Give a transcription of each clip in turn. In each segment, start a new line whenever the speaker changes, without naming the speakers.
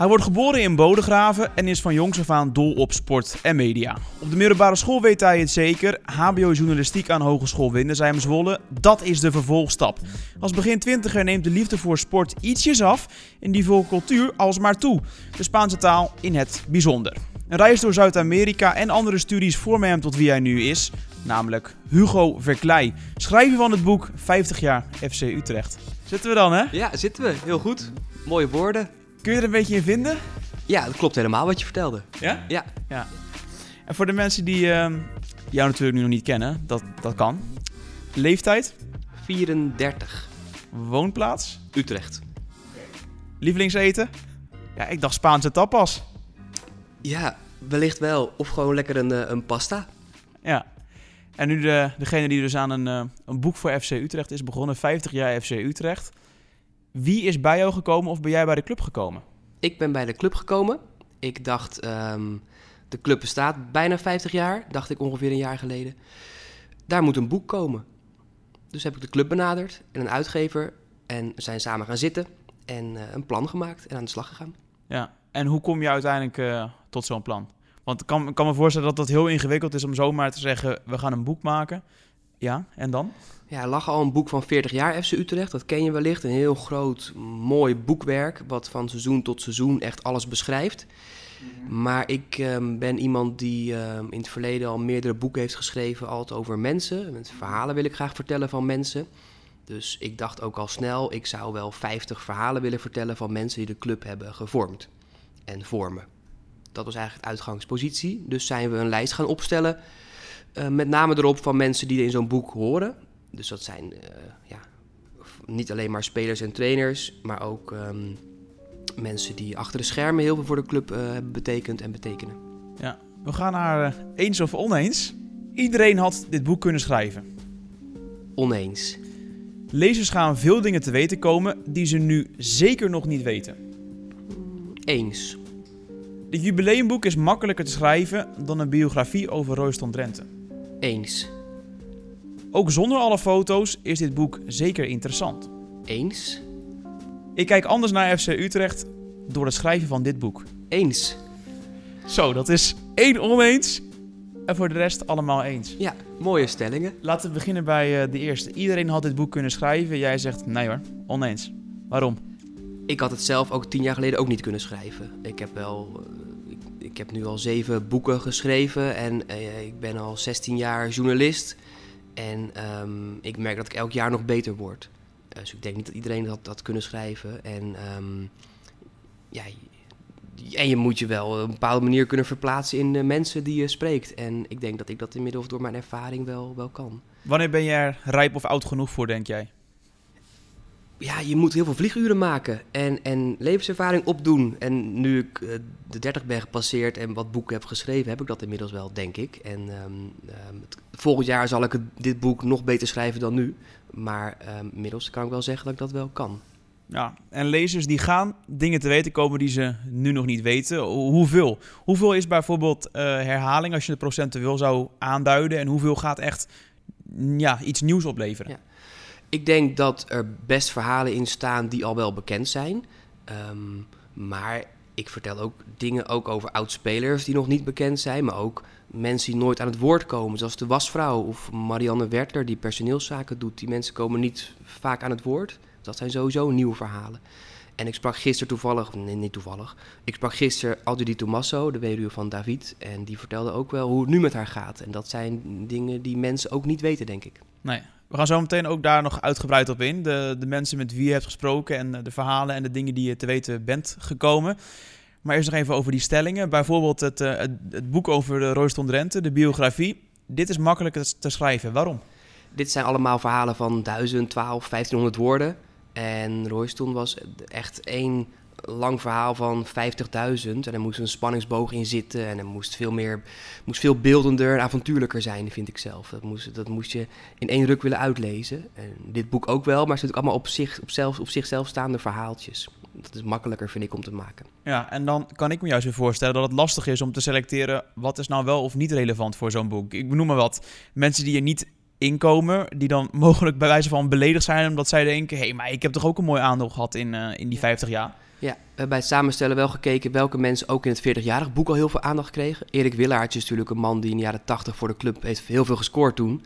Hij wordt geboren in Bodegraven en is van jongs af aan dol op sport en media. Op de middelbare school weet hij het zeker. HBO Journalistiek aan Hogeschool Windersheim Zwolle, dat is de vervolgstap. Als begin twintiger neemt de liefde voor sport ietsjes af en die voor cultuur alsmaar toe. De Spaanse taal in het bijzonder. Een reis door Zuid-Amerika en andere studies vormen hem tot wie hij nu is, namelijk Hugo Verkleij, schrijver van het boek 50 jaar FC Utrecht. Zitten we dan, hè?
Ja, zitten we. Heel goed. Mooie woorden.
Kun je er een beetje in vinden?
Ja, dat klopt helemaal wat je vertelde.
Ja?
Ja.
Ja. En voor de mensen die ehm, jou natuurlijk nu nog niet kennen, dat, dat kan. Leeftijd,
34.
woonplaats,
Utrecht.
lievelingseten? Ja, ik dacht Spaanse tapas.
Ja, wellicht wel. Of gewoon lekker een, eh, een pasta.
Ja. En nu de, degene die dus aan een, eh, een boek voor FC Utrecht is begonnen, 50 jaar FC Utrecht. Wie is bij jou gekomen of ben jij bij de club gekomen?
Ik ben bij de club gekomen. Ik dacht, ehm, de club bestaat bijna 50 jaar. Dacht ik ongeveer een jaar geleden. Daar moet een boek komen. Dus heb ik de club benaderd en een uitgever. En we zijn samen gaan zitten en eh, een plan gemaakt en aan de slag gegaan.
Ja. En hoe kom je uiteindelijk eh, tot zo'n plan? Want ik kan, ik kan me voorstellen dat dat heel ingewikkeld is om zomaar te zeggen, we gaan een boek maken. Ja, en dan?
Ja, er lag al een boek van 40 jaar FC Utrecht. Dat ken je wellicht. Een heel groot, mooi boekwerk. Wat van seizoen tot seizoen echt alles beschrijft. Maar ik ehm, ben iemand die ehm, in het verleden al meerdere boeken heeft geschreven. Altijd over mensen. Met verhalen wil ik graag vertellen van mensen. Dus ik dacht ook al snel, ik zou wel 50 verhalen willen vertellen van mensen die de club hebben gevormd en vormen. Dat was eigenlijk de uitgangspositie. Dus zijn we een lijst gaan opstellen. Eh, met name erop van mensen die in zo'n boek horen. Dus dat zijn eh, ja, niet alleen maar spelers en trainers, maar ook ehm, mensen die achter de schermen heel veel voor de club eh, hebben betekend en betekenen.
Ja. We gaan naar eens of oneens. Iedereen had dit boek kunnen schrijven.
Oneens.
Lezers gaan veel dingen te weten komen die ze nu zeker nog niet weten.
Eens.
Dit jubileumboek is makkelijker te schrijven dan een biografie over Royston Drenthe.
Eens.
Ook zonder alle foto's is dit boek zeker interessant.
Eens.
Ik kijk anders naar FC Utrecht door het schrijven van dit boek.
Eens.
Zo, dat is één oneens. En voor de rest allemaal eens.
Ja, mooie stellingen.
Laten we beginnen bij eh, de eerste. Iedereen had dit boek kunnen schrijven. Jij zegt nee hoor, oneens. Waarom?
Ik had het zelf ook tien jaar geleden ook niet kunnen schrijven. Ik heb wel. eh, ik, heb nu al zeven boeken geschreven en eh, ik ben al 16 jaar journalist. En ehm, ik merk dat ik elk jaar nog beter word. Dus ik denk niet dat iedereen dat had kunnen schrijven. En, ehm, ja, en je moet je wel op een bepaalde manier kunnen verplaatsen in de mensen die je spreekt. En ik denk dat ik dat inmiddels door mijn ervaring wel, wel kan.
Wanneer ben je er rijp of oud genoeg voor, denk jij?
Ja, je moet heel veel vlieguren maken en, en levenservaring opdoen. En nu ik eh, de 30 ben gepasseerd en wat boeken heb geschreven, heb ik dat inmiddels wel, denk ik. En ehm, ehm, het- volgend jaar zal ik het, dit boek nog beter schrijven dan nu. Maar ehm, inmiddels kan ik wel zeggen dat ik dat wel kan.
Ja, en lezers die gaan dingen te weten komen die ze nu nog niet weten. Ho- Hoeveel? Hoeveel is bijvoorbeeld eh, herhaling als je de procentueel zou aanduiden? En hoeveel gaat echt mm, ja, iets nieuws opleveren?
Ja. Ik denk dat er best verhalen in staan die al wel bekend zijn. Ehm, maar ik vertel ook dingen ook over oud-spelers die nog niet bekend zijn. Maar ook mensen die nooit aan het woord komen. Zoals de wasvrouw of Marianne Wertler die personeelszaken doet. Die mensen komen niet vaak aan het woord. Dat zijn sowieso nieuwe verhalen. En ik sprak gisteren toevallig, nee niet toevallig. Ik sprak gisteren Audrey Di Tommaso, de weduwe van David. En die vertelde ook wel hoe het nu met haar gaat. En dat zijn dingen die mensen ook niet weten, denk ik.
Nee. We gaan zo meteen ook daar nog uitgebreid op in. De, de mensen met wie je hebt gesproken en eh, de verhalen en de dingen die je te weten bent gekomen. Maar eerst nog even over die stellingen. Bijvoorbeeld het, eh, het, boek over de Royston Drenthe, de biografie. Dit is makkelijker te schrijven. Waarom?
Dit zijn allemaal verhalen van 1000, 12, 1500 woorden. En Royston was echt één lang verhaal van 50.000. En er moest een spanningsboog in zitten. En er moest veel meer, moest veel beeldender en avontuurlijker zijn, vind ik zelf. Dat moest, dat moest je in één ruk willen uitlezen. En dit boek ook wel, maar het zit ook allemaal op, zich, op, zelf, op zichzelf staande verhaaltjes. Dat is makkelijker, vind ik, om te maken.
Ja, en dan kan ik me juist weer voorstellen dat het lastig is om te selecteren wat is nou wel of niet relevant voor zo'n boek. Ik benoem maar wat. Mensen die er niet inkomen, die dan mogelijk bij wijze van beledigd zijn omdat zij denken, hé, hey, maar ik heb toch ook een mooi aandeel gehad in, eh, in die 50 jaar.
Hebben bij het samenstellen wel gekeken welke mensen ook in het 40-jarig boek al heel veel aandacht kregen. Erik Willaertje is natuurlijk een man die in de jaren 80 voor de club heeft heel veel gescoord toen.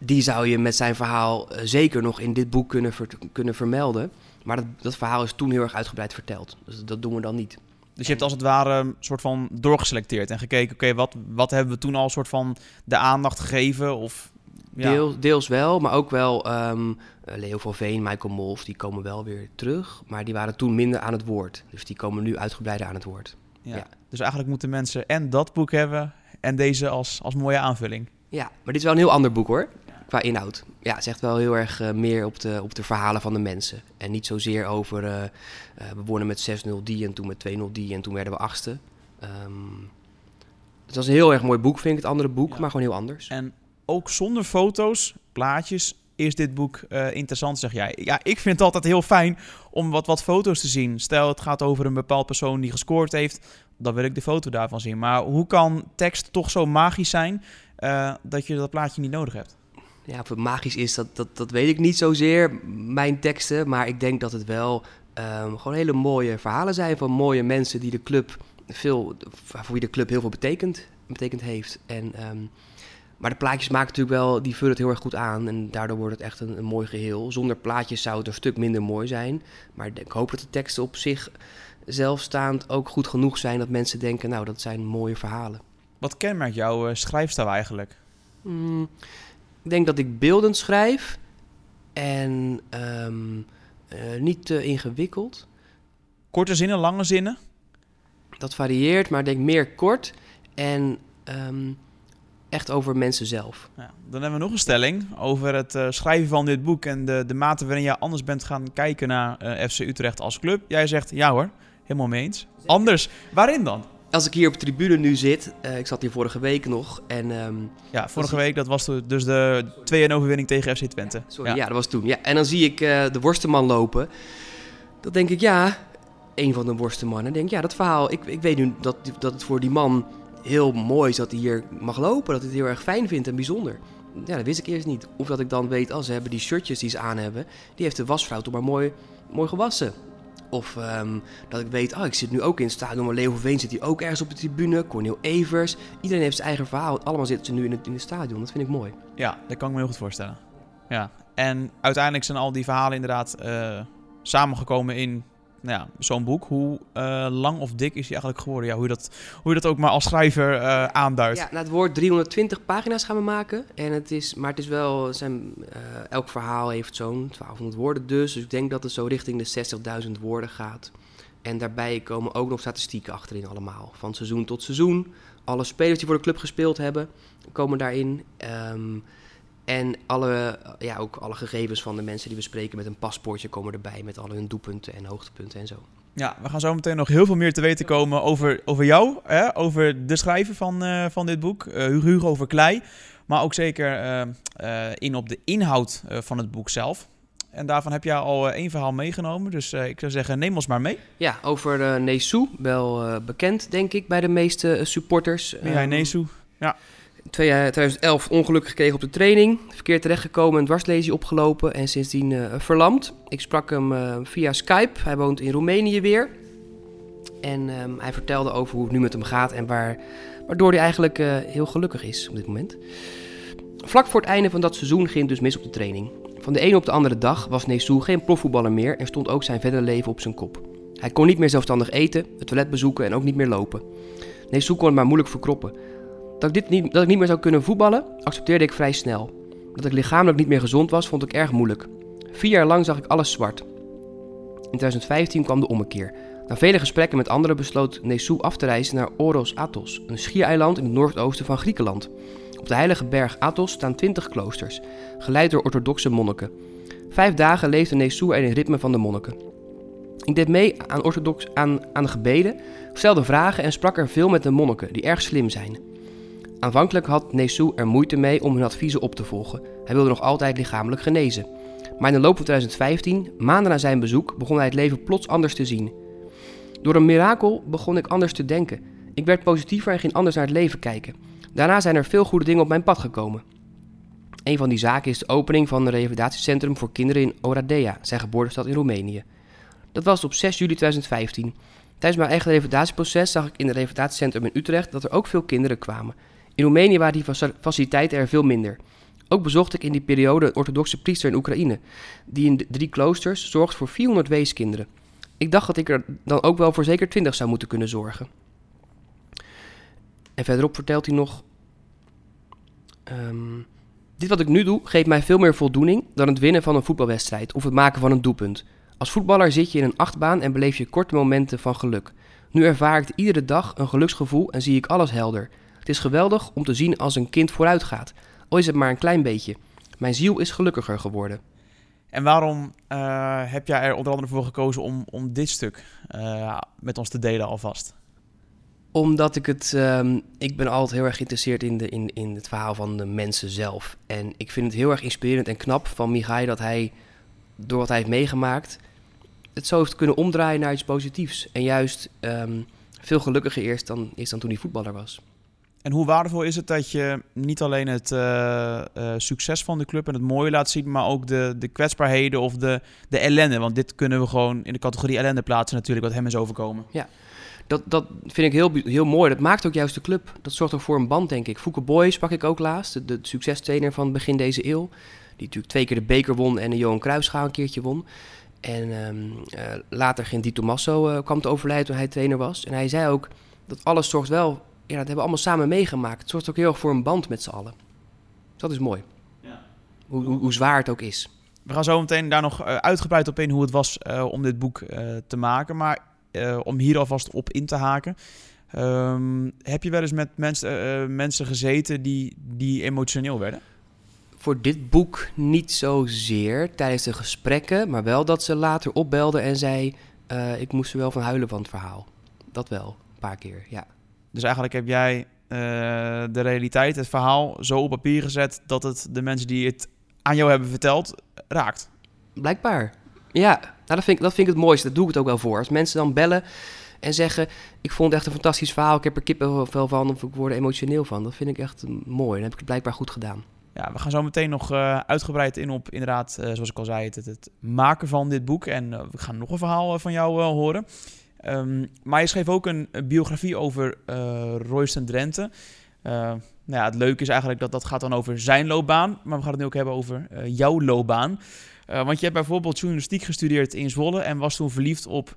Die zou je met zijn verhaal eh, zeker nog in dit boek kunnen, ver- kunnen vermelden. Maar dat, dat verhaal is toen heel erg uitgebreid verteld. Dus dat doen we dan niet.
Dus je hebt als het ware een soort van doorgeselecteerd en gekeken, oké, wat, wat hebben we toen al soort van de aandacht gegeven? Of, ja.
Deel, deels wel, maar ook wel ehm, eh, Leo van Veen, Michael Molf, die komen wel weer terug. Maar die waren toen minder aan het woord. Dus die komen nu uitgebreider aan het woord.
Ja.
Ja.
Dus eigenlijk moeten mensen en dat boek hebben en deze als, als mooie aanvulling.
Ja, maar dit is wel een heel ander boek hoor, qua inhoud. Ja, het zegt wel heel erg eh, meer op de, op de verhalen van de mensen. En niet zozeer over, eh, eh, we wonnen met 6-0 die en toen met 2-0 die en toen werden we achtste. Ehm, het was een heel erg mooi boek, vind ik, het andere boek,
Ja.
maar gewoon heel anders.
En ook zonder foto's, plaatjes, is dit boek eh, interessant, zeg jij. Ja, ik vind het altijd heel fijn om wat, wat foto's te zien. Stel, het gaat over een bepaald persoon die gescoord heeft, dan wil ik de foto daarvan zien. Maar hoe kan tekst toch zo magisch zijn eh, dat je dat plaatje niet nodig hebt?
Ja, of het magisch is, dat, dat, dat weet ik niet zozeer, mijn teksten. Maar ik denk dat het wel ehm, gewoon hele mooie verhalen zijn van mooie mensen die de club veel, voor wie de club heel veel betekent, betekend heeft. En, ehm, maar de plaatjes maken natuurlijk wel, die vullen het heel erg goed aan. En daardoor wordt het echt een, een mooi geheel. Zonder plaatjes zou het een stuk minder mooi zijn. Maar ik hoop dat de teksten op zich zelfstaand ook goed genoeg zijn dat mensen denken, nou, dat zijn mooie verhalen.
Wat kenmerkt jouw eh, schrijfstijl eigenlijk?
Mm, ik denk dat ik beeldend schrijf en ehm, eh, niet te ingewikkeld.
Korte zinnen, lange zinnen?
Dat varieert, maar ik denk meer kort en ehm, echt over mensen zelf.
Ja, dan hebben we nog een stelling over het eh, schrijven van dit boek en de, de mate waarin je anders bent gaan kijken naar eh, FC Utrecht als club. Jij zegt ja hoor, helemaal mee eens. Anders, waarin dan?
Als ik hier op de tribune nu zit, eh, ik zat hier vorige week nog en... ehm,
Ja, vorige week dat was dus de 2-1 overwinning tegen FC Twente.
Sorry, ja. dat was toen. Ja. En dan zie ik de worstenman lopen. Dan denk ik, ja, een van de worstenmannen. denk ja, dat verhaal, ik, ik weet nu dat, dat het voor die man heel mooi is dat hij hier mag lopen. Dat hij het heel erg fijn vindt en bijzonder. Ja, dat wist ik eerst niet. Of dat ik dan weet, als ze hebben die shirtjes die ze aan hebben, die heeft de wasvrouw toch maar mooi, mooi gewassen. Of ehm, dat ik weet, oh, ik zit nu ook in het stadion, maar Leo Veen zit hier ook ergens op de tribune. Cornel Evers. Iedereen heeft zijn eigen verhaal. Allemaal zitten ze nu in het, in het stadion. Dat vind ik mooi.
Ja, dat kan ik me heel goed voorstellen. Ja, en uiteindelijk zijn al die verhalen inderdaad eh, samengekomen in nou ja, zo'n boek. Hoe eh, lang of dik is hij eigenlijk geworden? Ja, hoe, je dat, hoe je dat ook maar als schrijver eh, aanduidt.
Ja, nou, het woord 320 pagina's gaan we maken. En het is, maar het is wel, zijn, eh, elk verhaal heeft zo'n 1200 woorden dus. Dus ik denk dat het zo richting de 60.000 woorden gaat. En daarbij komen ook nog statistieken achterin allemaal. Van seizoen tot seizoen. Alle spelers die voor de club gespeeld hebben, komen daarin. Ehm, en alle, ja, ook alle gegevens van de mensen die we spreken met een paspoortje komen erbij. Met alle hun doelpunten en hoogtepunten en zo.
Ja, we gaan zo meteen nog heel veel meer te weten komen over, over jou. Hè? Over de schrijver van, eh, van dit boek. eh Hugo over Klei. Maar ook zeker eh, in op de inhoud van het boek zelf. En daarvan heb jij al één verhaal meegenomen. Dus ik zou zeggen, neem ons maar mee.
Ja, over uh, Nesu, wel uh, bekend denk ik bij de meeste uh, supporters.
Mihai Nesu, ja.
In 2011 ongeluk gekregen op de training. Verkeerd terechtgekomen, een dwarslesie opgelopen en sindsdien uh, verlamd. Ik sprak hem uh, via Skype. Hij woont in Roemenië weer. En um, hij vertelde over hoe het nu met hem gaat en waar, waardoor hij eigenlijk heel gelukkig is op dit moment. Vlak voor het einde van dat seizoen ging het dus mis op de training. Van de ene op de andere dag was Nesu geen profvoetballer meer en stond ook zijn verdere leven op zijn kop. Hij kon niet meer zelfstandig eten, het toilet bezoeken en ook niet meer lopen. Nesu kon het maar moeilijk verkroppen. Dat ik, dit niet, dat ik niet meer zou kunnen voetballen, accepteerde ik vrij snel. Dat ik lichamelijk niet meer gezond was, vond ik erg moeilijk. Vier jaar lang zag ik alles zwart. In 2015 kwam de ommekeer. Na vele gesprekken met anderen besloot Nesu af te reizen naar Oros Athos, een schiereiland in het noordoosten van Griekenland. Op de heilige berg Athos staan twintig kloosters, geleid door orthodoxe monniken. Vijf dagen leefde Nesu in het ritme van de monniken. Ik deed mee aan, orthodox, aan, aan de gebeden, stelde vragen en sprak er veel met de monniken, die erg slim zijn. Aanvankelijk had Nesu er moeite mee om hun adviezen op te volgen. Hij wilde nog altijd lichamelijk genezen. Maar in de loop van 2015, maanden na zijn bezoek, begon hij het leven plots anders te zien. Door een mirakel begon ik anders te denken. Ik werd positiever en ging anders naar het leven kijken. Daarna zijn er veel goede dingen op mijn pad gekomen. Een van die zaken is de opening van een revalidatiecentrum voor kinderen in Oradea, zijn geboortestad in Roemenië. Dat was op 6 juli 2015. Tijdens mijn eigen revalidatieproces zag ik in het revalidatiecentrum in Utrecht dat er ook veel kinderen kwamen. In Roemenië waren die faciliteiten er veel minder. Ook bezocht ik in die periode een orthodoxe priester in Oekraïne, die in drie kloosters zorgt voor 400 weeskinderen. Ik dacht dat ik er dan ook wel voor zeker 20 zou moeten kunnen zorgen. En verderop vertelt hij nog. Um, dit wat ik nu doe geeft mij veel meer voldoening dan het winnen van een voetbalwedstrijd of het maken van een doelpunt. Als voetballer zit je in een achtbaan en beleef je korte momenten van geluk. Nu ervaar ik iedere dag een geluksgevoel en zie ik alles helder. Het is geweldig om te zien als een kind vooruit gaat, al is het maar een klein beetje. Mijn ziel is gelukkiger geworden.
En waarom uh, heb jij er onder andere voor gekozen om, om dit stuk uh, met ons te delen alvast?
Omdat ik het. Um, ik ben altijd heel erg geïnteresseerd in, de, in, in het verhaal van de mensen zelf. En ik vind het heel erg inspirerend en knap van Michai dat hij, door wat hij heeft meegemaakt, het zo heeft kunnen omdraaien naar iets positiefs. En juist um, veel gelukkiger eerst dan, is dan toen hij voetballer was.
En hoe waardevol is het dat je niet alleen het uh, uh, succes van de club en het mooie laat zien, maar ook de, de kwetsbaarheden of de, de ellende? Want dit kunnen we gewoon in de categorie ellende plaatsen natuurlijk, wat hem is overkomen.
Ja, dat, dat vind ik heel, heel mooi. Dat maakt ook juist de club. Dat zorgt ook voor een band, denk ik. Fouke Boy sprak ik ook laatst, de, de succestrainer van begin deze eeuw. Die natuurlijk twee keer de beker won en de Johan Cruijffschaal een keertje won. En um, uh, later ging Di Tommaso kwam te overlijden toen hij trainer was. En hij zei ook dat alles zorgt wel... Ja, dat hebben we allemaal samen meegemaakt. Het zorgt ook heel erg voor een band met z'n allen. Dat is mooi. Ja. Hoe, hoe, hoe, zwaar het ook is.
We gaan zo meteen daar nog uh, uitgebreid op in hoe het was om dit boek te maken. Maar uh, om hier alvast op in te haken. Um, heb je wel eens met mensen, uh, mensen gezeten die, die emotioneel werden?
Voor dit boek niet zozeer tijdens de gesprekken, maar wel dat ze later opbelde en zei: uh, Ik moest er wel van huilen van het verhaal. Dat wel, een paar keer, ja.
Dus eigenlijk heb jij de realiteit, het verhaal, zo op papier gezet dat het de mensen die het aan jou hebben verteld raakt.
Blijkbaar, ja, nou, dat, vind ik, dat vind ik het mooiste. Dat doe ik het ook wel voor. Als mensen dan bellen en zeggen: Ik vond het echt een fantastisch verhaal. Ik heb er kippenvel van. Of ik word er emotioneel van. Dat vind ik echt mooi. Dan heb ik het blijkbaar goed gedaan.
Ja, we gaan zo meteen nog uh, uitgebreid in op, inderdaad, uh, zoals ik al zei, het, het, maken van dit boek. En uh, we gaan nog een verhaal van jou horen. Um, maar je schreef ook een, biografie over Royston Drenthe. nou ja, het leuke is eigenlijk dat dat gaat dan over zijn loopbaan. Maar we gaan het nu ook hebben over jouw loopbaan. Want je hebt bijvoorbeeld journalistiek gestudeerd in Zwolle en was toen verliefd op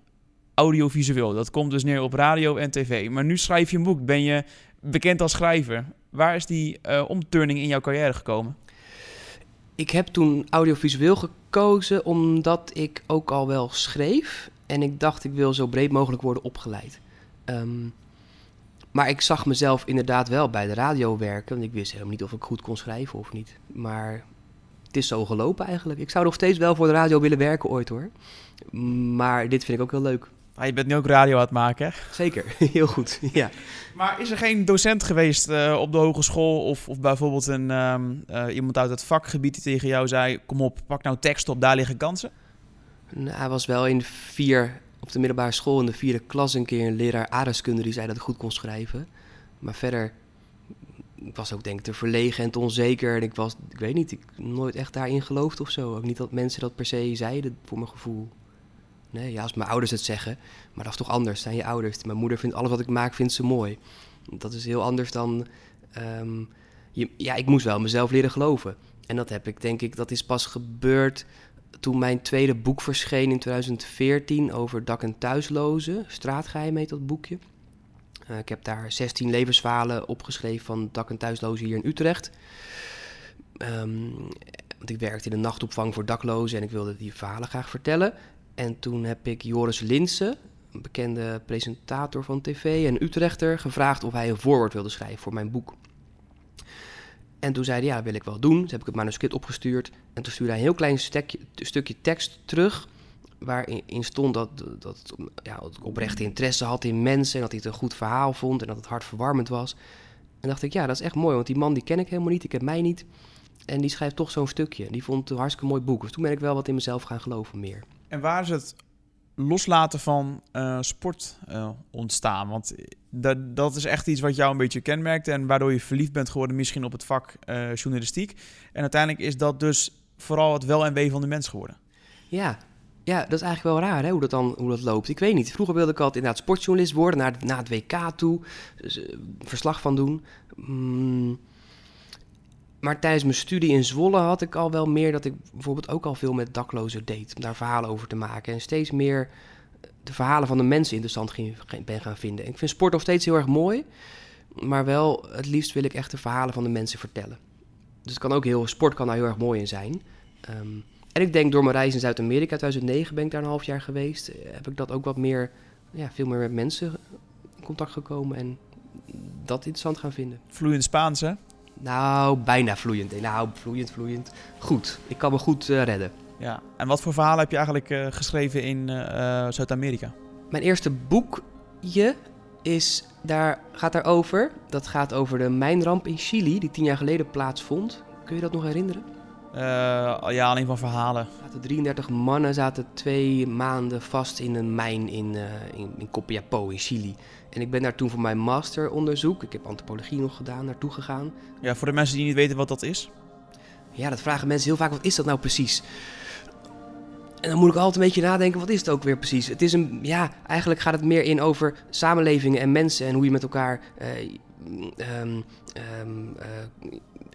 audiovisueel. Dat komt dus neer op radio en tv. Maar nu schrijf je een boek, ben je bekend als schrijver. Waar is die omturning in jouw carrière gekomen?
Ik heb toen audiovisueel gekozen omdat ik ook al wel schreef. En ik dacht, ik wil zo breed mogelijk worden opgeleid. Um, maar ik zag mezelf inderdaad wel bij de radio werken. Want ik wist helemaal niet of ik goed kon schrijven of niet. Maar het is zo gelopen eigenlijk. Ik zou nog steeds wel voor de radio willen werken ooit hoor. Maar dit vind ik ook heel leuk.
Ah, je bent nu ook radio aan het maken, hè?
Zeker, heel goed, ja.
Maar is er geen docent geweest uh, op de hogeschool... of, of bijvoorbeeld een, um, uh, iemand uit het vakgebied die tegen jou zei... kom op, pak nou tekst op, daar liggen kansen?
Nou, hij was wel in vier, op de middelbare school in de vierde klas... een keer een leraar aardrijkskunde die zei dat ik goed kon schrijven. Maar verder ik was ook denk ik te verlegen en te onzeker. En ik was, ik weet niet, ik nooit echt daarin geloofd of zo. Ook niet dat mensen dat per se zeiden, voor mijn gevoel. Nee, ja, als mijn ouders het zeggen. Maar dat is toch anders, zijn je ouders. Mijn moeder vindt alles wat ik maak, vindt ze mooi. Dat is heel anders dan... Um, je, ja, ik moest wel mezelf leren geloven. En dat heb ik, denk ik, dat is pas gebeurd toen mijn tweede boek verscheen in 2014 over dak- en thuislozen. Straatgeheim heet dat boekje. Uh, ik heb daar 16 levensverhalen opgeschreven van dak- en thuislozen hier in Utrecht. Um, want ik werkte in een nachtopvang voor daklozen en ik wilde die verhalen graag vertellen. En toen heb ik Joris Linsen, een bekende presentator van tv en Utrechter, gevraagd of hij een voorwoord wilde schrijven voor mijn boek. En toen zei hij, ja, dat wil ik wel doen. Dus heb ik het manuscript opgestuurd. En toen stuurde hij een heel klein stukje, stukje tekst terug waarin stond dat, dat ja, ik oprechte interesse had in mensen en dat hij het een goed verhaal vond en dat het hartverwarmend was. En dacht ik, ja, dat is echt mooi, want die man die ken ik helemaal niet, ik heb mij niet. En die schrijft toch zo'n stukje. Die vond het een hartstikke mooi boek. Dus toen ben ik wel wat in mezelf gaan geloven meer.
En waar is het loslaten van uh, sport uh, ontstaan? Want dat, dat is echt iets wat jou een beetje kenmerkt en waardoor je verliefd bent geworden misschien op het vak journalistiek. En uiteindelijk is dat dus vooral het wel en wee van de mens geworden.
Ja, Ja, dat is eigenlijk wel raar hè, hoe, dat dan, hoe dat loopt. Ik weet niet. Vroeger wilde ik altijd inderdaad sportjournalist worden, naar, naar het WK toe, dus, verslag van doen. Mm. Maar tijdens mijn studie in Zwolle had ik al wel meer dat ik bijvoorbeeld ook al veel met daklozen deed. Om daar verhalen over te maken. En steeds meer de verhalen van de mensen interessant ging, ben gaan vinden. En ik vind sport nog steeds heel erg mooi. Maar wel, het liefst wil ik echt de verhalen van de mensen vertellen. Dus kan ook heel, sport kan daar heel erg mooi in zijn. Um, en ik denk door mijn reis in Zuid-Amerika, 2009 ben ik daar een half jaar geweest, eh, heb ik dat ook wat meer, ja, veel meer met mensen in contact gekomen en dat interessant gaan vinden.
Vloeiend Spaans, hè?
Nou, bijna vloeiend. Nou, vloeiend, vloeiend. Goed, ik kan me goed uh, redden.
Ja, en wat voor verhalen heb je eigenlijk uh, geschreven in uh, Zuid-Amerika?
Mijn eerste boekje is, daar, gaat daarover. Dat gaat over de mijnramp in Chili, die tien jaar geleden plaatsvond. Kun je dat nog herinneren?
Uh, ja, alleen van verhalen.
De 33 mannen zaten twee maanden vast in een mijn in, uh, in, in Copiapó in Chili. En ik ben daar toen voor mijn masteronderzoek, ik heb antropologie nog gedaan, naartoe gegaan.
Ja, voor de mensen die niet weten wat dat is?
Ja, dat vragen mensen heel vaak, wat is dat nou precies? En dan moet ik altijd een beetje nadenken, wat is het ook weer precies? Het is een, ja, eigenlijk gaat het meer in over samenlevingen en mensen en hoe je met elkaar... Uh, um, um,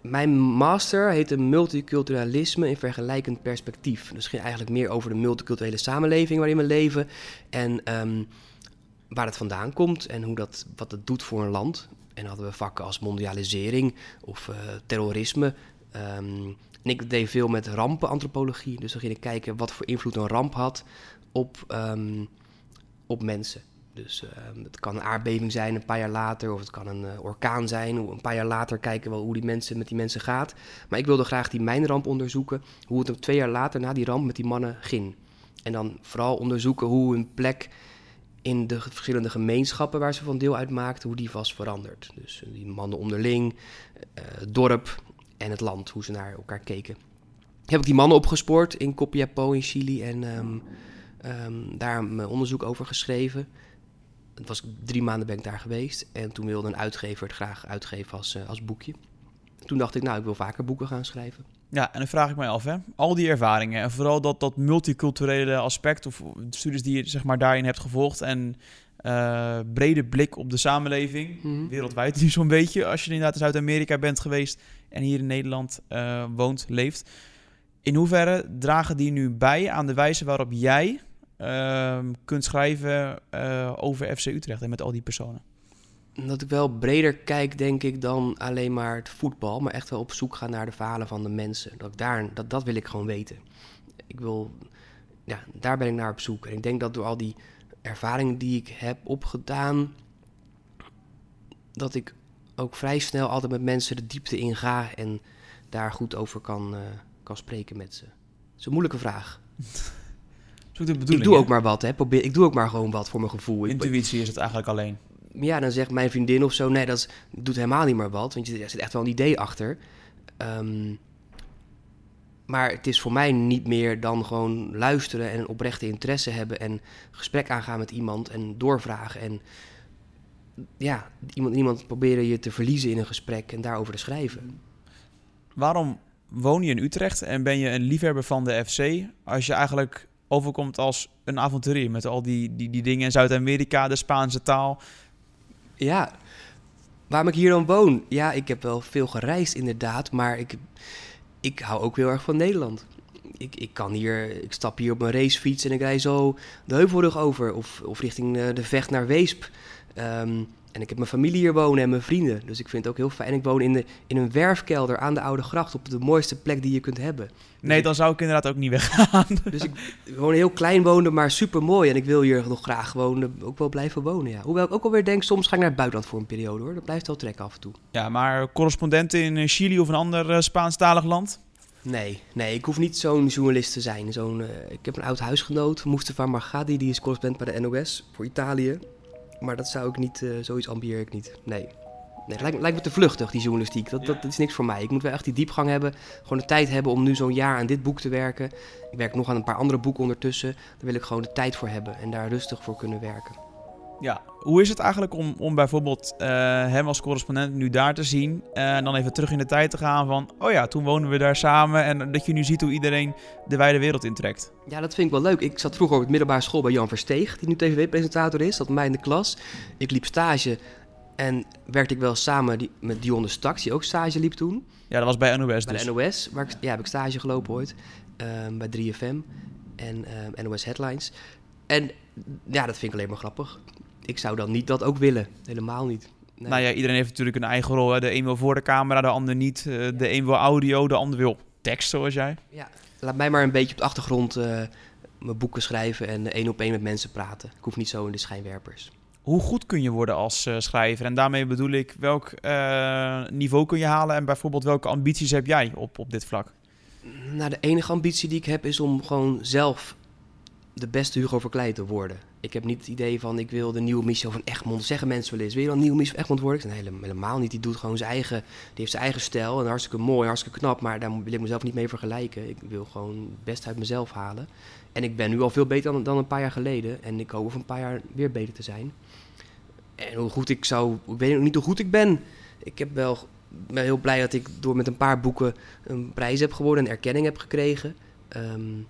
mijn master heette multiculturalisme in vergelijkend perspectief. Dus ging eigenlijk meer over de multiculturele samenleving waarin we leven. En um, waar het vandaan komt en hoe dat, wat het doet voor een land. En hadden we vakken als mondialisering of uh, terrorisme. Um, en ik deed veel met rampenantropologie. Dus dan ging ik kijken wat voor invloed een ramp had op, um, op mensen. Dus uh, het kan een aardbeving zijn een paar jaar later, of het kan een uh, orkaan zijn. Een paar jaar later kijken we hoe die mensen, met die mensen gaat. Maar ik wilde graag die mijnramp onderzoeken, hoe het twee jaar later na die ramp met die mannen ging. En dan vooral onderzoeken hoe hun plek in de verschillende gemeenschappen waar ze van deel uitmaakten, hoe die was veranderd. Dus die mannen onderling, uh, het dorp en het land, hoe ze naar elkaar keken. Heb ik die mannen opgespoord in Copiapó in Chili en um, um, daar mijn onderzoek over geschreven het was drie maanden ben ik daar geweest. En toen wilde een uitgever het graag uitgeven als, uh, als boekje. Toen dacht ik, nou, ik wil vaker boeken gaan schrijven.
Ja, en dan vraag ik mij af, hè. Al die ervaringen en vooral dat, dat multiculturele aspect... of de studies die je zeg maar, daarin hebt gevolgd... en uh, brede blik op de samenleving, mm -hmm. wereldwijd nu zo'n beetje... als je inderdaad in Zuid-Amerika bent geweest en hier in Nederland uh, woont, leeft... In hoeverre dragen die nu bij aan de wijze waarop jij uh, kunt schrijven uh, over FC Utrecht en met al die personen?
Dat ik wel breder kijk, denk ik, dan alleen maar het voetbal, maar echt wel op zoek ga naar de verhalen van de mensen. Dat, daar, dat, dat wil ik gewoon weten. Ik wil, ja, daar ben ik naar op zoek. En ik denk dat door al die ervaringen die ik heb opgedaan, dat ik ook vrij snel altijd met mensen de diepte in ga en daar goed over kan, uh, kan spreken met ze. Dat is een moeilijke vraag. ik doe ook maar wat, hè. Probeer, ik doe ook maar gewoon wat voor mijn gevoel.
Intuïtie is het eigenlijk alleen.
Ja, dan zegt mijn vriendin of zo, nee, dat doet helemaal niet meer wat. Want je, er zit echt wel een idee achter. Um, maar het is voor mij niet meer dan gewoon luisteren en een oprechte interesse hebben en gesprek aangaan met iemand en doorvragen. En ja, iemand, iemand proberen je te verliezen in een gesprek en daarover te schrijven.
Waarom woon je in Utrecht en ben je een liefhebber van de FC als je eigenlijk overkomt als een avonturier met al die, die, die dingen in Zuid-Amerika, de Spaanse taal.
Ja, waarom ik hier dan woon? Ja, ik heb wel veel gereisd inderdaad, maar ik, ik hou ook heel erg van Nederland. Ik, ik kan hier, ik stap hier op mijn racefiets en ik rij zo de Heuvelrug over of, of richting de Vecht naar Weesp. Um, en ik heb mijn familie hier wonen en mijn vrienden. Dus ik vind het ook heel fijn. Ik woon in, de, in een werfkelder aan de Oude Gracht. Op de mooiste plek die je kunt hebben. Dus
nee, dan zou ik inderdaad ook niet weggaan.
Dus ik gewoon heel klein wonen, maar super mooi. En ik wil hier nog graag wonen, ook wel blijven wonen. Ja. Hoewel ik ook alweer denk, soms ga ik naar het buitenland voor een periode hoor. Dat blijft wel trekken af en toe.
Ja, maar correspondenten in Chili of een ander uh, Spaanstalig land?
Nee, nee, ik hoef niet zo'n journalist te zijn. Zo'n, uh, ik heb een oud huisgenoot, Mustafa Margadi, die is correspondent bij de NOS voor Italië. Maar dat zou ik niet, uh, zoiets ambieer ik niet. Nee. Nee, lijkt, lijkt, me te vluchtig, die journalistiek. Dat, dat, dat, is niks voor mij. Ik moet wel echt die diepgang hebben. Gewoon de tijd hebben om nu zo'n jaar aan dit boek te werken. Ik werk nog aan een paar andere boeken ondertussen. Daar wil ik gewoon de tijd voor hebben en daar rustig voor kunnen werken.
Ja, hoe is het eigenlijk om, om bijvoorbeeld uh, hem als correspondent nu daar te zien uh, en dan even terug in de tijd te gaan van, oh ja, toen woonden we daar samen en dat je nu ziet hoe iedereen de wijde wereld intrekt?
Ja, dat vind ik wel leuk. Ik zat vroeger op het middelbare school bij Jan Versteeg, die nu tv-presentator is, dat mij in de klas. Ik liep stage en werkte ik wel samen die, met Dion de Staks, die ook stage liep toen.
Ja, dat was bij NOS
Bij
dus.
de NOS, waar ik, ja, heb ik stage gelopen ooit, um, bij 3FM en um, NOS Headlines. En ja, dat vind ik alleen maar grappig ik zou dan niet dat ook willen. Helemaal niet.
Nee. Nou ja, iedereen heeft natuurlijk een eigen rol. Hè. De een wil voor de camera, de ander niet. Uh, de een wil audio, de ander wil tekst, zoals jij.
Ja, laat mij maar een beetje op de achtergrond uh, mijn boeken schrijven en één op één met mensen praten. Ik hoef niet zo in de schijnwerpers.
Hoe goed kun je worden als uh, schrijver? En daarmee bedoel ik, welk niveau kun je halen en bijvoorbeeld welke ambities heb jij op, op dit vlak?
Nou, de enige ambitie die ik heb is om gewoon zelf de beste Hugo Verkleij te worden. Ik heb niet het idee van ik wil de nieuwe Michel van Egmond. Zeggen mensen wel eens, wil je dan een nieuwe Michel van Egmond worden? Helemaal niet. Die doet gewoon zijn eigen, die heeft zijn eigen stijl. En hartstikke mooi, hartstikke knap. Maar daar wil ik mezelf niet mee vergelijken. Ik wil gewoon best uit mezelf halen. En ik ben nu al veel beter dan, dan een paar jaar geleden. En ik hoop over een paar jaar weer beter te zijn. En hoe goed ik zou... Ik weet nog niet hoe goed ik ben. Ik heb wel, ben heel blij dat ik door met een paar boeken een prijs heb gewonnen. En erkenning heb gekregen. Um,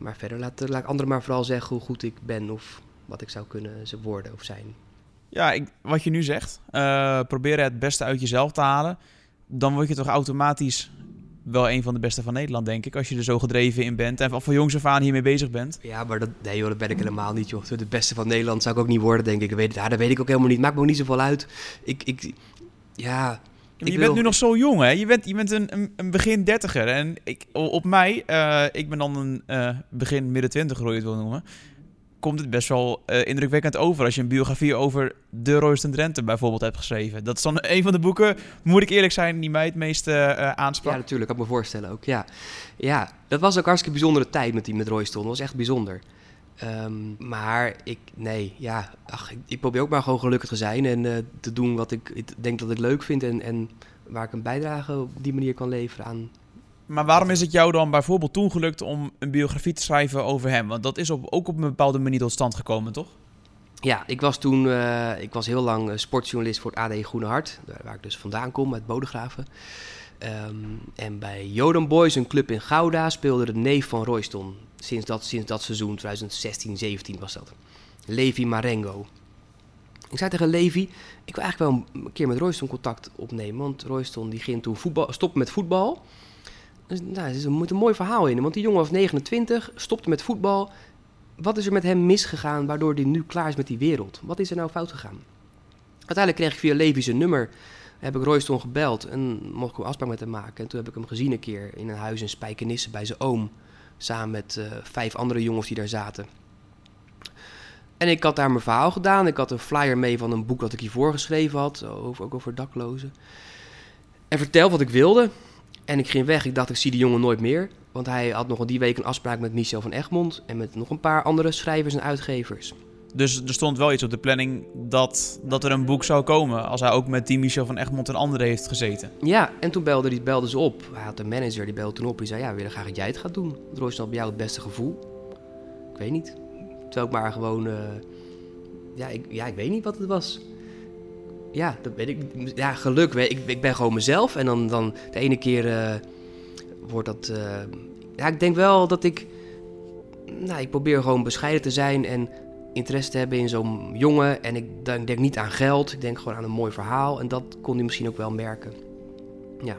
maar verder laat, laat anderen maar vooral zeggen hoe goed ik ben of wat ik zou kunnen worden of zijn.
Ja, ik, wat je nu zegt, uh, proberen het beste uit jezelf te halen. Dan word je toch automatisch wel een van de beste van Nederland, denk ik. Als je er zo gedreven in bent en van jongs af aan hiermee bezig bent.
Ja, maar dat, nee, joh, dat ben ik helemaal niet, joh. De beste van Nederland zou ik ook niet worden, denk ik. Weet, ja, dat weet ik ook helemaal niet. Maakt me ook niet zoveel uit. Ik, ik, ja,
je bent nu nog zo jong, hè? Je bent, je bent een, een, een begin dertiger. En ik, op mij, uh, ik ben dan een uh, begin midden twintiger, hoe je het wil noemen... komt het best wel uh, indrukwekkend over als je een biografie over de Royston Drenthe bijvoorbeeld hebt geschreven. Dat is dan een van de boeken, moet ik eerlijk zijn, die mij het meeste aansprak.
Ja, natuurlijk, kan ik me voorstellen ook, ja. Ja, dat was ook hartstikke bijzondere tijd met die met Royston. Dat was echt bijzonder. Um, maar ik, nee, ja, ach, ik, ik, probeer ook maar gewoon gelukkig te zijn en uh, te doen wat ik, ik, denk dat ik leuk vind en, en waar ik een bijdrage op die manier kan leveren aan.
Maar waarom is het jou dan bijvoorbeeld toen gelukt om een biografie te schrijven over hem? Want dat is op, ook op een bepaalde manier tot stand gekomen, toch?
Ja, ik was toen, uh, ik was heel lang sportjournalist voor het AD Groene Hart, waar ik dus vandaan kom, uit Bodegraven. Um, en bij Jodan Boys, een club in Gouda, speelde de neef van Royston. Sinds dat, sinds dat seizoen, 2016, 17 was dat. Levi Marengo. Ik zei tegen Levi, ik wil eigenlijk wel een keer met Royston contact opnemen. Want Royston die ging toen voetbal, stoppen met voetbal. Dus, nou, er moet een mooi verhaal in. Want die jongen was 29, stopte met voetbal. Wat is er met hem misgegaan waardoor hij nu klaar is met die wereld? Wat is er nou fout gegaan? Uiteindelijk kreeg ik via Levi zijn nummer heb ik Royston gebeld en mocht ik een afspraak met hem maken. En toen heb ik hem gezien een keer in een huis in Spijkenisse bij zijn oom. Samen met uh, vijf andere jongens die daar zaten. En ik had daar mijn verhaal gedaan. Ik had een flyer mee van een boek dat ik hiervoor geschreven had. Over, ook over daklozen. En vertel wat ik wilde. En ik ging weg. Ik dacht, ik zie die jongen nooit meer. Want hij had nog die week een afspraak met Michel van Egmond. En met nog een paar andere schrijvers en uitgevers.
Dus er stond wel iets op de planning dat, dat er een boek zou komen. Als hij ook met die Michel van Egmond en anderen heeft gezeten.
Ja, en toen belde, die, belde ze op. Hij had een manager, die belde toen op. Die zei, ja, we willen graag dat jij het gaat doen. Droos dan bij jou het beste gevoel? Ik weet niet. Terwijl ik maar gewoon... Uh, ja, ik, ja, ik weet niet wat het was. Ja, dat weet ik. Ja, geluk. Ik, ik ben gewoon mezelf. En dan, dan de ene keer uh, wordt dat... Uh, ja, ik denk wel dat ik... Nou, ik probeer gewoon bescheiden te zijn en interesse te hebben in zo'n jongen. En ik denk, denk, niet aan geld, ik denk gewoon aan een mooi verhaal. En dat kon hij misschien ook wel merken. Ja,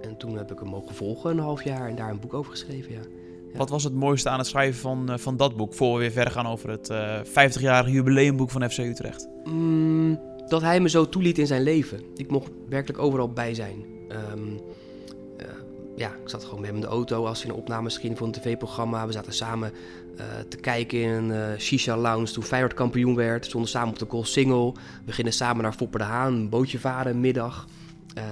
en toen heb ik hem mogen volgen een half jaar en daar een boek over geschreven, ja. ja.
Wat was het mooiste aan het schrijven van, uh, van dat boek, voor we weer verder gaan over het uh, 50-jarige jubileumboek van FC Utrecht?
Mm, dat hij me zo toeliet in zijn leven. Ik mocht werkelijk overal bij zijn. Um, ja, ik zat gewoon met hem in de auto als hij een opnames ging voor een tv-programma. We zaten samen uh, te kijken in een uh, shisha lounge toen Feyenoord kampioen werd. We stonden samen op de Col Single. We gingen samen naar Fopper de Haan, een bootje varen, een middag.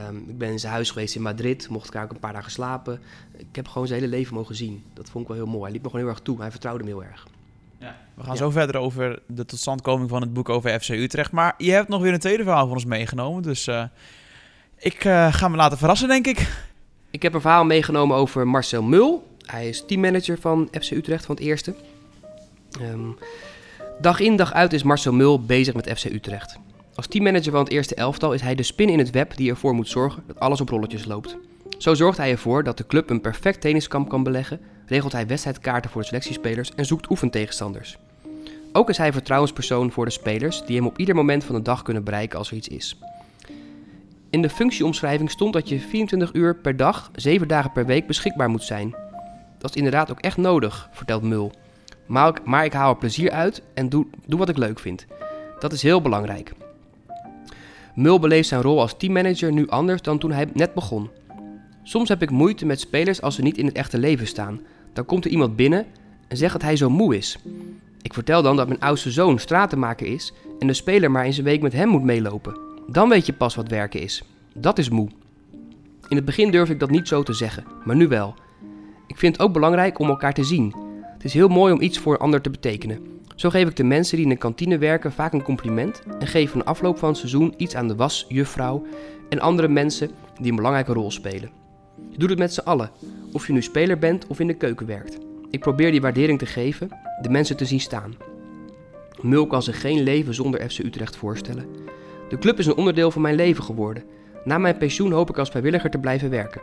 Um, ik ben in zijn huis geweest in Madrid, mocht ik daar ook een paar dagen slapen. Ik heb gewoon zijn hele leven mogen zien. Dat vond ik wel heel mooi. Hij liep me gewoon heel erg toe, hij vertrouwde me heel erg.
Ja. We gaan ja. zo verder over de totstandkoming van het boek over FC Utrecht. Maar je hebt nog weer een tweede verhaal van ons meegenomen, dus uh, ik ga me laten verrassen, denk ik.
Ik heb een verhaal meegenomen over Marcel Mul. Hij is teammanager van FC Utrecht van het eerste. Um, Dag in dag uit is Marcel Mul bezig met FC Utrecht. Als teammanager van het eerste elftal is hij de spin in het web die ervoor moet zorgen dat alles op rolletjes loopt. Zo zorgt hij ervoor dat de club een perfect tenniskamp kan beleggen, regelt hij wedstrijdkaarten voor de selectiespelers en zoekt oefentegenstanders. Ook is hij vertrouwenspersoon voor de spelers die hem op ieder moment van de dag kunnen bereiken als er iets is. In de functieomschrijving stond dat je 24 uur per dag, 7 dagen per week beschikbaar moet zijn. Dat is inderdaad ook echt nodig, vertelt Mul. Maar ik, maar ik haal er plezier uit en doe, doe wat ik leuk vind. Dat is heel belangrijk. Mul beleeft zijn rol als teammanager nu anders dan toen hij net begon. Soms heb ik moeite met spelers als ze niet in het echte leven staan. Dan komt er iemand binnen en zegt dat hij zo moe is. Ik vertel dan dat mijn oudste zoon stratenmaker is en de speler maar eens een week met hem moet meelopen. Dan weet je pas wat werken is. Dat is moe. In het begin durf ik dat niet zo te zeggen, maar nu wel. Ik vind het ook belangrijk om elkaar te zien. Het is heel mooi om iets voor een ander te betekenen. Zo geef ik de mensen die in de kantine werken vaak een compliment en geef na afloop van het seizoen iets aan de wasjuffrouw en andere mensen die een belangrijke rol spelen. Je doet het met z'n allen, of je nu speler bent of in de keuken werkt. Ik probeer die waardering te geven, de mensen te zien staan. Mul kan zich geen leven zonder FC Utrecht voorstellen. De club is een onderdeel van mijn leven geworden. Na mijn pensioen hoop ik als vrijwilliger te blijven werken.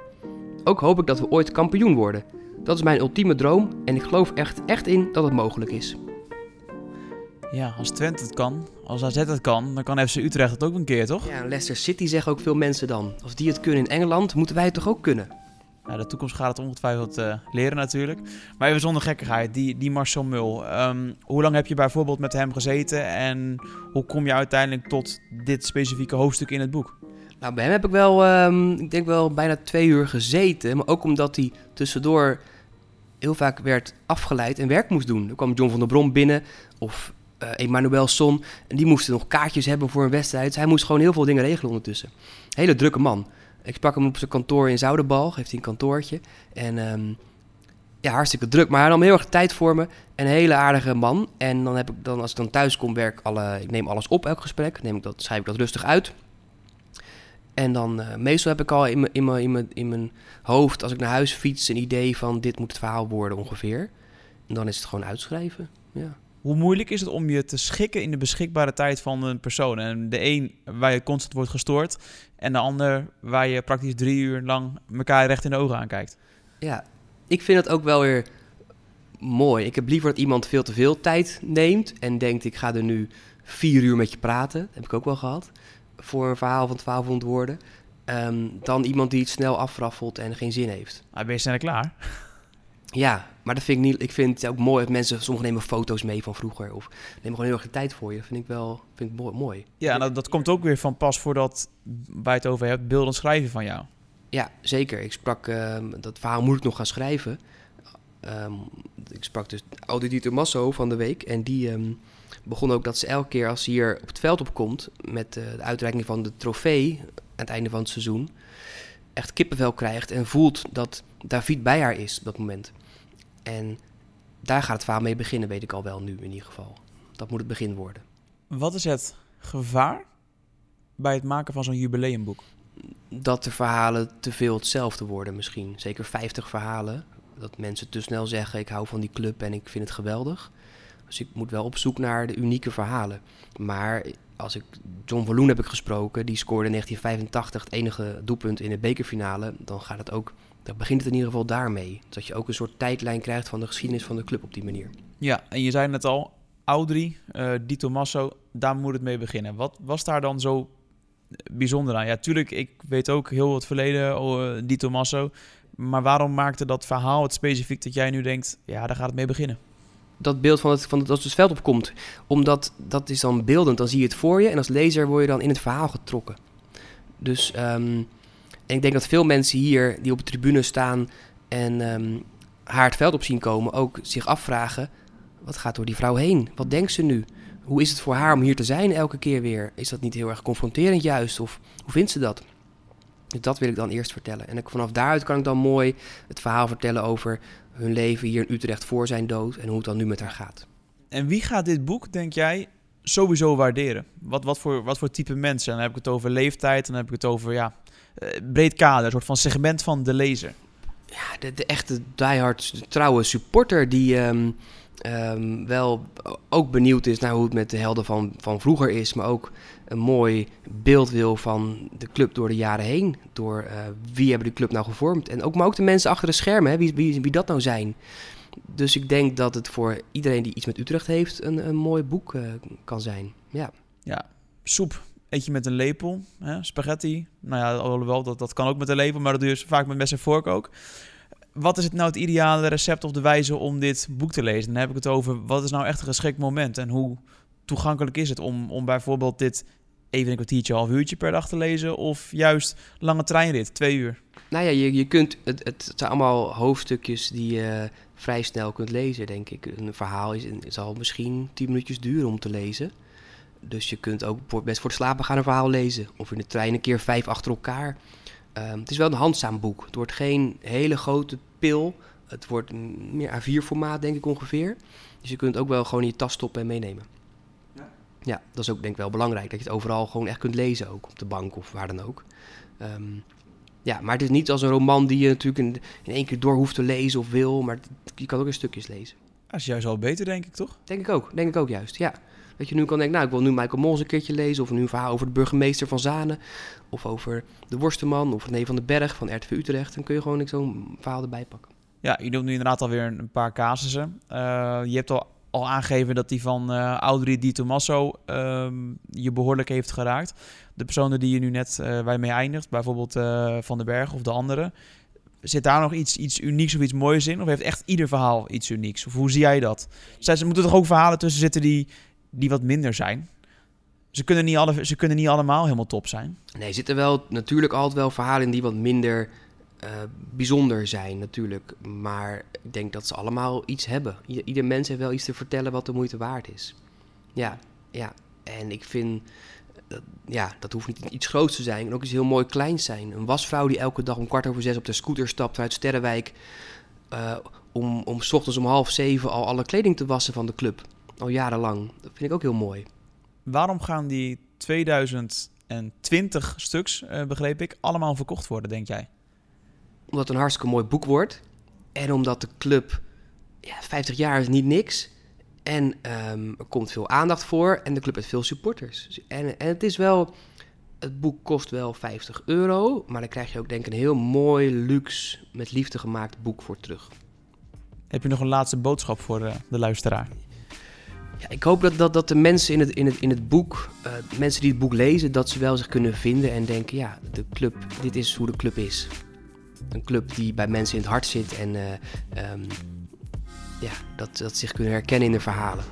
Ook hoop ik dat we ooit kampioen worden. Dat is mijn ultieme droom en ik geloof echt, echt in dat het mogelijk is.
Ja, als Twente het kan, als AZ het kan, dan kan FC Utrecht het ook een keer, toch?
Ja, Leicester City zeggen ook veel mensen dan. Als die het kunnen in Engeland, moeten wij het toch ook kunnen?
Ja, de toekomst gaat het ongetwijfeld uh, leren natuurlijk. Maar even zonder gekkigheid, die, die Marcel Mul. Um, hoe lang heb je bijvoorbeeld met hem gezeten en hoe kom je uiteindelijk tot dit specifieke hoofdstuk in het boek?
Nou, bij hem heb ik wel, um, ik denk wel bijna twee uur gezeten. Maar ook omdat hij tussendoor heel vaak werd afgeleid en werk moest doen. Er kwam John van der Brom binnen of uh, Emmanuel Son. En die moesten nog kaartjes hebben voor een wedstrijd. Dus hij moest gewoon heel veel dingen regelen ondertussen. Hele drukke man. Ik sprak hem op zijn kantoor in Zoudenbal. Heeft hij een kantoortje. En um, ja, hartstikke druk. Maar hij nam heel erg tijd voor me. En een hele aardige man. En dan heb ik dan, als ik dan thuis kom, werk alle, ik neem alles op, elk gesprek. Neem ik dat, schrijf ik dat rustig uit. En dan uh, meestal heb ik al in mijn, in, in, in mijn hoofd, als ik naar huis fiets, een idee van dit moet het verhaal worden ongeveer. En dan is het gewoon uitschrijven. Ja.
Hoe moeilijk is het om je te schikken in de beschikbare tijd van een persoon? En de een waar je constant wordt gestoord, en de ander waar je praktisch drie uur lang elkaar recht in de ogen aankijkt.
Ja, ik vind het ook wel weer mooi. Ik heb liever dat iemand veel te veel tijd neemt en denkt: ik ga er nu vier uur met je praten. Dat heb ik ook wel gehad. Voor een verhaal van 1200 woorden. Um, dan iemand die het snel afraffelt en geen zin heeft.
Maar ben je snel klaar?
Ja, maar dat vind ik niet. Ik vind het ook mooi dat mensen. Sommigen nemen foto's mee van vroeger. Of nemen gewoon heel erg de tijd voor je. Vind ik wel vind ik mooi.
Ja, nou, dat komt ook weer van pas voordat wij het over hebt. Beelden schrijven van jou.
Ja, zeker. Ik sprak. Uh, dat verhaal moet ik nog gaan schrijven. Um, ik sprak dus Audieter Masso van de week. En die um, begon ook dat ze elke keer als ze hier op het veld opkomt. met uh, de uitreiking van de trofee. aan het einde van het seizoen. echt kippenvel krijgt. en voelt dat David bij haar is op dat moment. En daar gaat het verhaal mee beginnen, weet ik al wel nu in ieder geval. Dat moet het begin worden.
Wat is het gevaar bij het maken van zo'n jubileumboek?
Dat de verhalen te veel hetzelfde worden misschien. Zeker 50 verhalen. Dat mensen te snel zeggen, ik hou van die club en ik vind het geweldig. Dus ik moet wel op zoek naar de unieke verhalen. Maar als ik John Verloen heb ik gesproken, die scoorde in 1985 het enige doelpunt in de bekerfinale, dan gaat het ook dan begint het in ieder geval daarmee. Dat je ook een soort tijdlijn krijgt van de geschiedenis van de club op die manier.
Ja, en je zei net al, Audrey, uh, Di Tommaso, daar moet het mee beginnen. Wat was daar dan zo bijzonder aan? Ja, tuurlijk, ik weet ook heel wat verleden, uh, Di Tommaso. Maar waarom maakte dat verhaal het specifiek dat jij nu denkt, ja, daar gaat het mee beginnen?
Dat beeld van het, van als het veld opkomt. Omdat dat is dan beeldend, dan zie je het voor je. En als lezer word je dan in het verhaal getrokken. Dus um, en ik denk dat veel mensen hier die op de tribune staan en um, haar het veld op zien komen, ook zich afvragen: wat gaat door die vrouw heen? Wat denkt ze nu? Hoe is het voor haar om hier te zijn elke keer weer? Is dat niet heel erg confronterend juist? Of hoe vindt ze dat? Dus dat wil ik dan eerst vertellen. En vanaf daaruit kan ik dan mooi het verhaal vertellen over hun leven hier in Utrecht voor zijn dood en hoe het dan nu met haar gaat.
En wie gaat dit boek, denk jij, sowieso waarderen? Wat, wat, voor, wat voor type mensen? Dan heb ik het over leeftijd, dan heb ik het over ja, eh, breed kader, een soort van segment van de lezer.
Ja, de, de echte diehard trouwe supporter die, um, ehm, wel ook benieuwd is naar hoe het met de helden van, van vroeger is. Maar ook een mooi beeld wil van de club door de jaren heen. Door uh, wie hebben de club nou gevormd. En ook, maar ook de mensen achter de schermen, hè, wie, wie, wie dat nou zijn. Dus ik denk dat het voor iedereen die iets met Utrecht heeft een, een mooi boek uh, kan zijn. Ja.
ja, soep eet je met een lepel. Hè? Spaghetti, nou ja, alhoewel, dat, dat kan ook met een lepel, maar dat doe je vaak met mes en vork ook. Wat is het nou het ideale recept of de wijze om dit boek te lezen? Dan heb ik het over, wat is nou echt een geschikt moment? En hoe toegankelijk is het om, om bijvoorbeeld dit even een kwartiertje, half uurtje per dag te lezen? Of juist lange treinrit, twee uur?
Nou ja, je, je kunt, het, het zijn allemaal hoofdstukjes die je vrij snel kunt lezen, denk ik. Een verhaal is, zal misschien tien minuutjes duren om te lezen. Dus je kunt ook best voor het slapen gaan een verhaal lezen. Of in de trein een keer vijf achter elkaar. Um, het is wel een handzaam boek. Het wordt geen hele grote pil. Het wordt meer A4-formaat, denk ik ongeveer. Dus je kunt het ook wel gewoon in je tas stoppen en meenemen. Ja? ja, dat is ook denk ik wel belangrijk. Dat je het overal gewoon echt kunt lezen, ook op de bank of waar dan ook. Um, ja, maar het is niet als een roman die je natuurlijk in, in één keer door hoeft te lezen of wil. Maar je kan ook in stukjes lezen.
Dat is juist wel beter, denk ik, toch?
Denk ik ook. Denk ik ook juist, ja. Dat je nu kan denken, nou, ik wil nu Michael Mols een keertje lezen... of nu een verhaal over de burgemeester van Zanen... of over de Worstenman of René van den Berg van RTV Utrecht... dan kun je gewoon zo'n verhaal erbij pakken.
Ja, je doet nu inderdaad alweer een paar casussen. Uh, je hebt al, al aangegeven dat die van uh, Audrey Di Tommaso uh, je behoorlijk heeft geraakt. De personen die je nu net bij mee eindigt, bijvoorbeeld Van den Berg of de andere... Zit daar nog iets, iets unieks of iets moois in? Of heeft echt ieder verhaal iets unieks? Of hoe zie jij dat? Zij, moeten toch ook verhalen tussen zitten die die wat minder zijn. Ze kunnen niet, alle, ze kunnen niet allemaal helemaal top zijn.
Nee, zitten wel natuurlijk altijd wel verhalen in die wat minder uh, bijzonder zijn, natuurlijk. Maar ik denk dat ze allemaal iets hebben. Ieder, mens heeft wel iets te vertellen wat de moeite waard is. Ja, ja. En ik vind, ja, dat hoeft niet iets groots te zijn. En ook iets heel mooi kleins zijn. Een wasvrouw die elke dag om kwart over zes op de scooter stapt vanuit Sterrenwijk... Uh, om, om s ochtends om half zeven al alle kleding te wassen van de club al jarenlang. Dat vind ik ook heel mooi.
Waarom gaan die 2020 stuks, uh, begreep ik, allemaal verkocht worden, denk jij?
Omdat het een hartstikke mooi boek wordt. En omdat de club, ja, 50 jaar is niet niks. En um, er komt veel aandacht voor en de club heeft veel supporters. En, en het is wel, het boek kost wel 50 euro, maar dan krijg je ook denk ik een heel mooi, luxe, met liefde gemaakt boek voor terug.
Heb je nog een laatste boodschap voor de, eh, de luisteraar?
Ja, ik hoop dat, dat, dat de mensen in het, in het, in het boek, uh, mensen die het boek lezen, dat ze wel zich kunnen vinden en denken, ja, de club, dit is hoe de club is. Een club die bij mensen in het hart zit en uh, um, ja, dat, dat zich kunnen herkennen in de verhalen.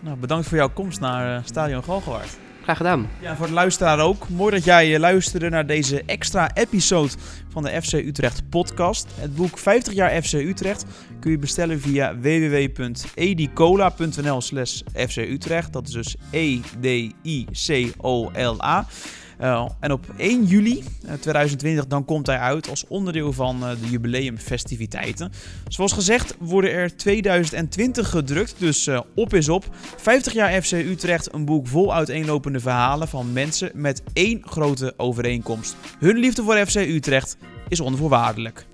Nou, bedankt voor jouw komst naar uh, Stadion Galgenwaard.
Graag gedaan.
Ja, voor de luisteraar ook. Mooi dat jij luisterde naar deze extra episode van de FC Utrecht podcast. Het boek 50 jaar FC Utrecht kun je bestellen via www.edicola.nl slash FC Utrecht. Dat is dus E-D-I-C-O-L-A. Uh, en op 1 juli 2020 dan komt hij uit als onderdeel van uh, de jubileumfestiviteiten. Zoals gezegd worden er 2020 gedrukt, dus op is op. 50 jaar FC Utrecht, een boek vol uiteenlopende verhalen van mensen met één grote overeenkomst. Hun liefde voor FC Utrecht is onvoorwaardelijk.